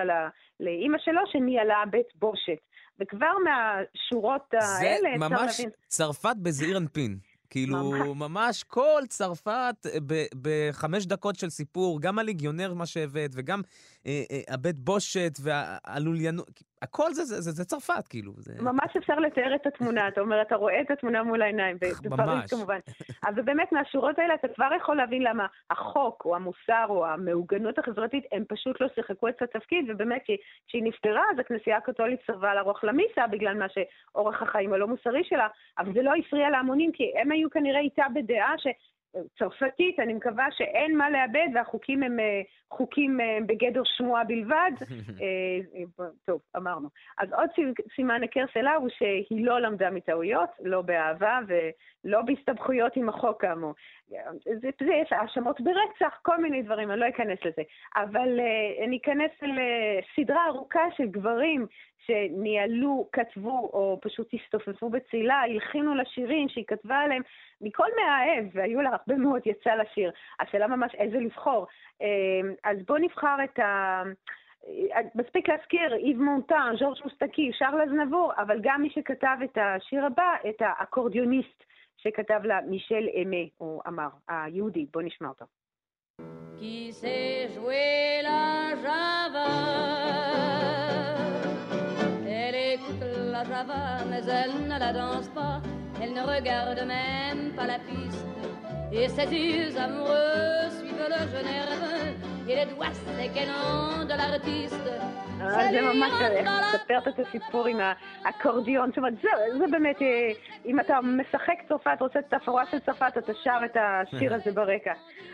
[SPEAKER 6] לאימא שלו, שניהלה בית בושת. וכבר מהשורות האלה
[SPEAKER 1] אפשר להבין... זה ממש צרפת בזעיר אנפין. כאילו, ממש, ממש כל צרפת אה, בחמש דקות של סיפור, גם הליגיונר, מה שהבאת, וגם אה, אה, הבית בושת והלוליינות, הכל זה, זה, זה, זה צרפת, כאילו. זה...
[SPEAKER 6] ממש אפשר לתאר את התמונה, אתה אומר, אתה רואה את התמונה מול העיניים,
[SPEAKER 1] בפריז
[SPEAKER 6] כמובן. אבל באמת, מהשורות האלה אתה כבר יכול להבין למה החוק, או המוסר, או המעוגנות החברתית, הם פשוט לא שיחקו את התפקיד, ובאמת, כשהיא נפטרה, אז הכנסייה הקתולית סרבה לערוך למיסה, בגלל מה שאורח החיים הלא מוסרי שלה, אבל זה לא הפריע להמונים, כי הם היו כנראה איתה בדעה ש... צרפתית, אני מקווה שאין מה לאבד והחוקים הם אה, חוקים אה, בגדר שמועה בלבד. אה, טוב, אמרנו. אז עוד סימן היכר שלה הוא שהיא לא למדה מטעויות, לא באהבה ולא בהסתבכויות עם החוק כאמור. זה, זה האשמות ברצח, כל מיני דברים, אני לא אכנס לזה. אבל אני אכנס לסדרה ארוכה של גברים שניהלו, כתבו, או פשוט הסתופפו בצילה, הלחינו לשירים שהיא כתבה עליהם, מכל מאהב, והיו לה הרבה מאוד יצא לשיר. השאלה ממש איזה לבחור. אמ, אז בואו נבחר את ה... מספיק להזכיר, איב מונטן, ז'ורג' מוסטקי, שרל אזנבור, אבל גם מי שכתב את השיר הבא, את האקורדיוניסט שכתב לה מישל אמה, הוא אמר, היהודי, בואו נשמע אותו.
[SPEAKER 7] qui sait jouer la java. Elle écoute la java, mais elle ne la danse pas. Elle ne regarde même pas la piste. Et ses yeux amoureux suivent le jeune
[SPEAKER 6] זה ממש מספרת את הסיפור עם האקורדיון. זאת אומרת, זה, זה באמת, אם אתה משחק צרפת, רוצה את התפאורה של צרפת, אתה שר את השיר הזה ברקע.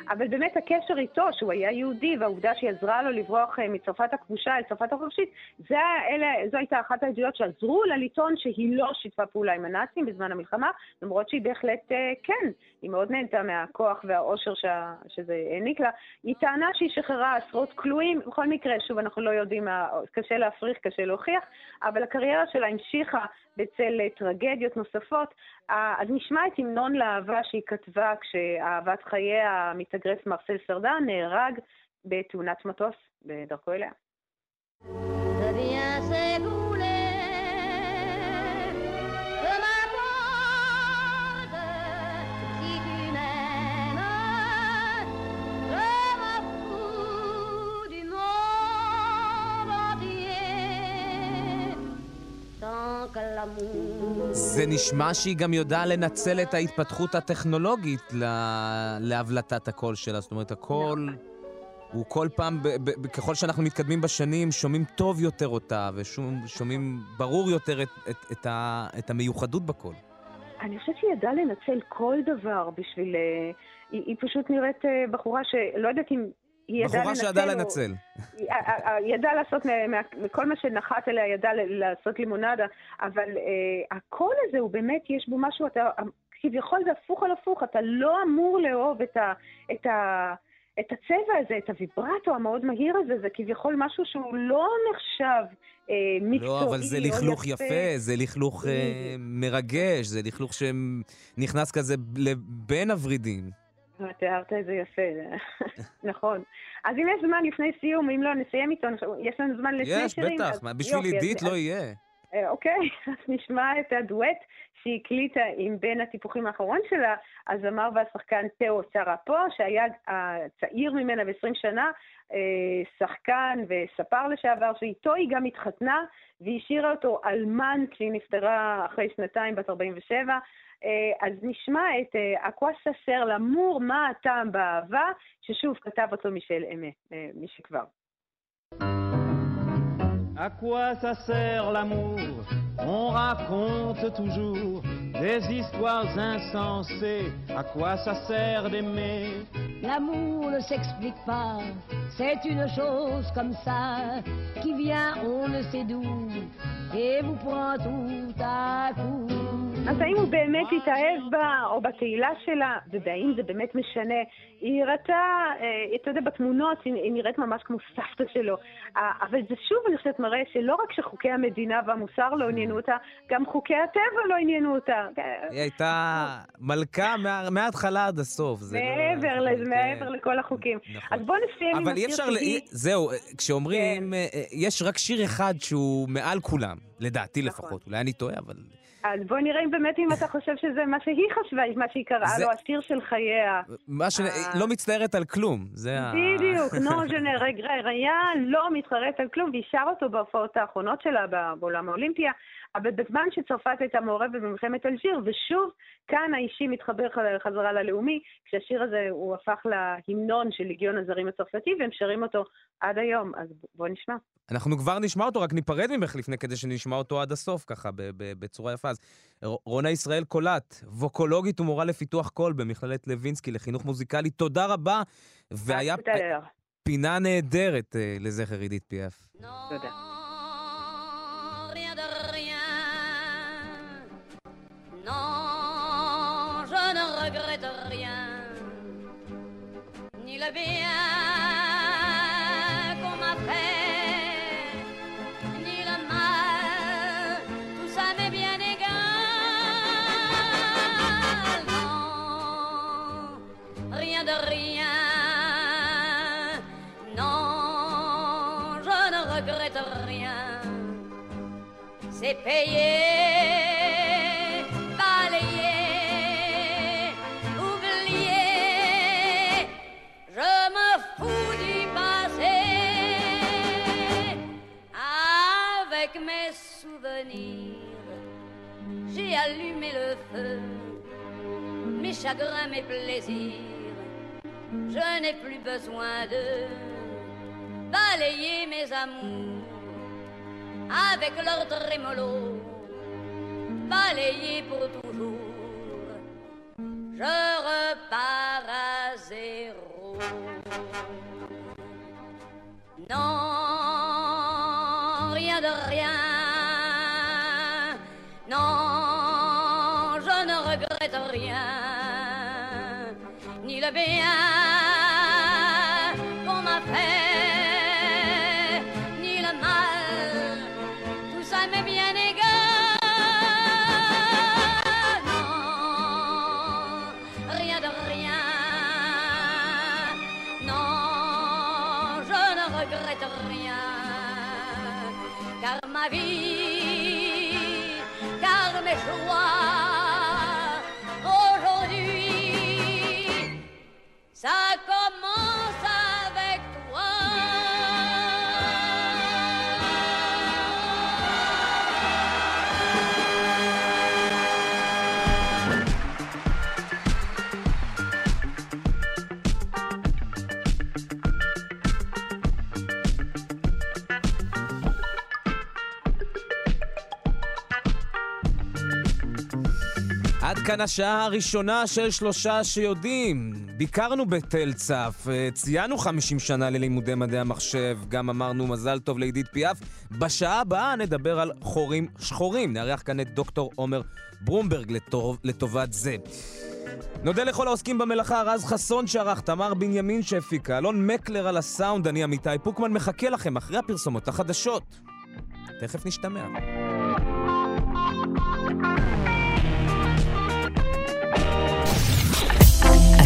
[SPEAKER 6] אבל באמת הקשר איתו, שהוא היה יהודי, והעובדה שהיא עזרה לו לברוח מצרפת הכבושה אל צרפת החופשית, זה, אלה, זו הייתה אחת העדויות שעזרו לה לטעון שהיא לא שיתפה פעולה עם הנאצים בזמן המלחמה, למרות שהיא בהחלט כן, היא מאוד נהנתה מהכוח והאושר שזה העניק לה. היא טענה שהיא שחררה עשרות כלואים, בכל מקרה, שוב, אנחנו לא יודעים, קשה להפריך, קשה להוכיח, אבל הקריירה שלה המשיכה בצל טרגדיות נוספות. אז נשמע את המנון לאהבה שהיא כתבה כשאהבת חייה המתאגרף מרסל סרדן נהרג בתאונת מטוס בדרכו אליה.
[SPEAKER 1] זה נשמע שהיא גם יודעה לנצל את ההתפתחות הטכנולוגית להבלטת הקול שלה. זאת אומרת, הקול הוא כל פעם, ככל שאנחנו מתקדמים בשנים, שומעים טוב יותר אותה, ושומעים ברור יותר את, את, את, ה, את המיוחדות בקול.
[SPEAKER 6] אני חושבת שהיא ידעה לנצל כל דבר בשביל... היא, היא פשוט נראית בחורה שלא יודעת אם
[SPEAKER 1] היא ידעה. בחורה שידעה לנצל.
[SPEAKER 6] היא ידעה לעשות, מכל מה שנחת עליה, ידעה לעשות לימונדה, אבל הקול הזה הוא באמת, יש בו משהו, אתה, כביכול זה הפוך על הפוך, אתה לא אמור לאהוב את ה... את ה את הצבע הזה, את הוויברטו המאוד מהיר הזה, זה כביכול משהו שהוא לא נחשב אה, מקצועי.
[SPEAKER 1] לא, אבל זה לכלוך יפה, יפה זה לכלוך אה, מרגש, זה לכלוך שנכנס כזה בין הוורידים.
[SPEAKER 6] תיארת את זה יפה, נכון. אז אם יש זמן לפני סיום, אם לא נסיים איתו, יש לנו זמן לשני שירים.
[SPEAKER 1] יש, בטח, בשביל עידית לא יהיה.
[SPEAKER 6] אוקיי, אז נשמע את הדואט שהיא הקליטה עם בין הטיפוחים האחרון שלה, הזמר והשחקן תאו סראפו, שהיה הצעיר ממנה ב-20 שנה, שחקן וספר לשעבר, שאיתו היא גם התחתנה, והיא השאירה אותו אלמן כשהיא נפטרה אחרי שנתיים, בת 47. אז נשמע את אקוואסה סר למור, מה הטעם באהבה, ששוב כתב אותו מישל אמה, מי שכבר.
[SPEAKER 8] À quoi ça sert l'amour? On raconte toujours des histoires insensées. À quoi ça sert d'aimer?
[SPEAKER 7] L'amour ne s'explique pas, c'est une chose comme ça qui vient on ne sait d'où et vous prend tout à coup.
[SPEAKER 6] אז האם הוא באמת התאהב בה, או בתהילה שלה, והאם זה באמת משנה? היא הראתה, אתה יודע, בתמונות, היא נראית ממש כמו סבתא שלו. אבל זה שוב, אני חושבת, מראה שלא רק שחוקי המדינה והמוסר לא עניינו אותה, גם חוקי הטבע לא עניינו אותה.
[SPEAKER 1] היא הייתה מלכה מההתחלה עד הסוף.
[SPEAKER 6] מעבר לזה, מעבר לכל החוקים. אז בואו נסיים עם השיר שלי.
[SPEAKER 1] זהו, כשאומרים, יש רק שיר אחד שהוא מעל כולם, לדעתי לפחות. אולי אני טועה, אבל...
[SPEAKER 6] אז בוא נראה אם באמת אם אתה חושב שזה מה שהיא חשבה, מה שהיא קראה לו, השיר של חייה.
[SPEAKER 1] מה ש... לא מצטערת על כלום, זה ה...
[SPEAKER 6] בדיוק, נו ז'נה רגריה, לא מתחרט על כלום, והיא שר אותו בהופעות האחרונות שלה בעולם האולימפיה, אבל בזמן שצרפת הייתה מעורבת במלחמת אלג'יר, ושוב, כאן האישי מתחבר חזרה ללאומי, כשהשיר הזה הוא הפך להמנון של ליגיון הזרים הצרפתי, והם שרים אותו עד היום, אז בוא נשמע.
[SPEAKER 1] אנחנו כבר נשמע אותו, רק ניפרד ממך לפני כדי שנשמע אותו עד הסוף, ככה, בצורה יפה. אז רונה ישראל קולט, ווקולוגית ומורה לפיתוח קול במכללת לוינסקי לחינוך מוזיקלי, תודה רבה. והיה פינה נהדרת לזכר עידית פי.אף.
[SPEAKER 6] תודה.
[SPEAKER 7] Le bien qu'on m'a fait, ni le mal, tout ça m'est bien égal. Non, rien de rien, non, je ne regrette rien, c'est payé. Chagrins, mes plaisirs. Je n'ai plus besoin de balayer mes amours avec leur trémolo, balayer pour toujours. Je repars à zéro. Non, rien. Ni le bien qu'on m'a fait, ni le mal. Tout ça m'est bien égal. Non, rien de rien. Non, je ne regrette rien. Car ma vie, car mes joies,
[SPEAKER 1] כאן השעה הראשונה של שלושה שיודעים. ביקרנו בתל צף, אה, ציינו 50 שנה ללימודי מדעי המחשב, גם אמרנו מזל טוב לעידית פיאף. בשעה הבאה נדבר על חורים שחורים. נארח כאן את דוקטור עומר ברומברג לטוב, לטובת זה. נודה לכל העוסקים במלאכה, רז חסון שערך, תמר בנימין שהפיקה, אלון מקלר על הסאונד, אני עמיתי פוקמן מחכה לכם אחרי הפרסומות החדשות. תכף נשתמע.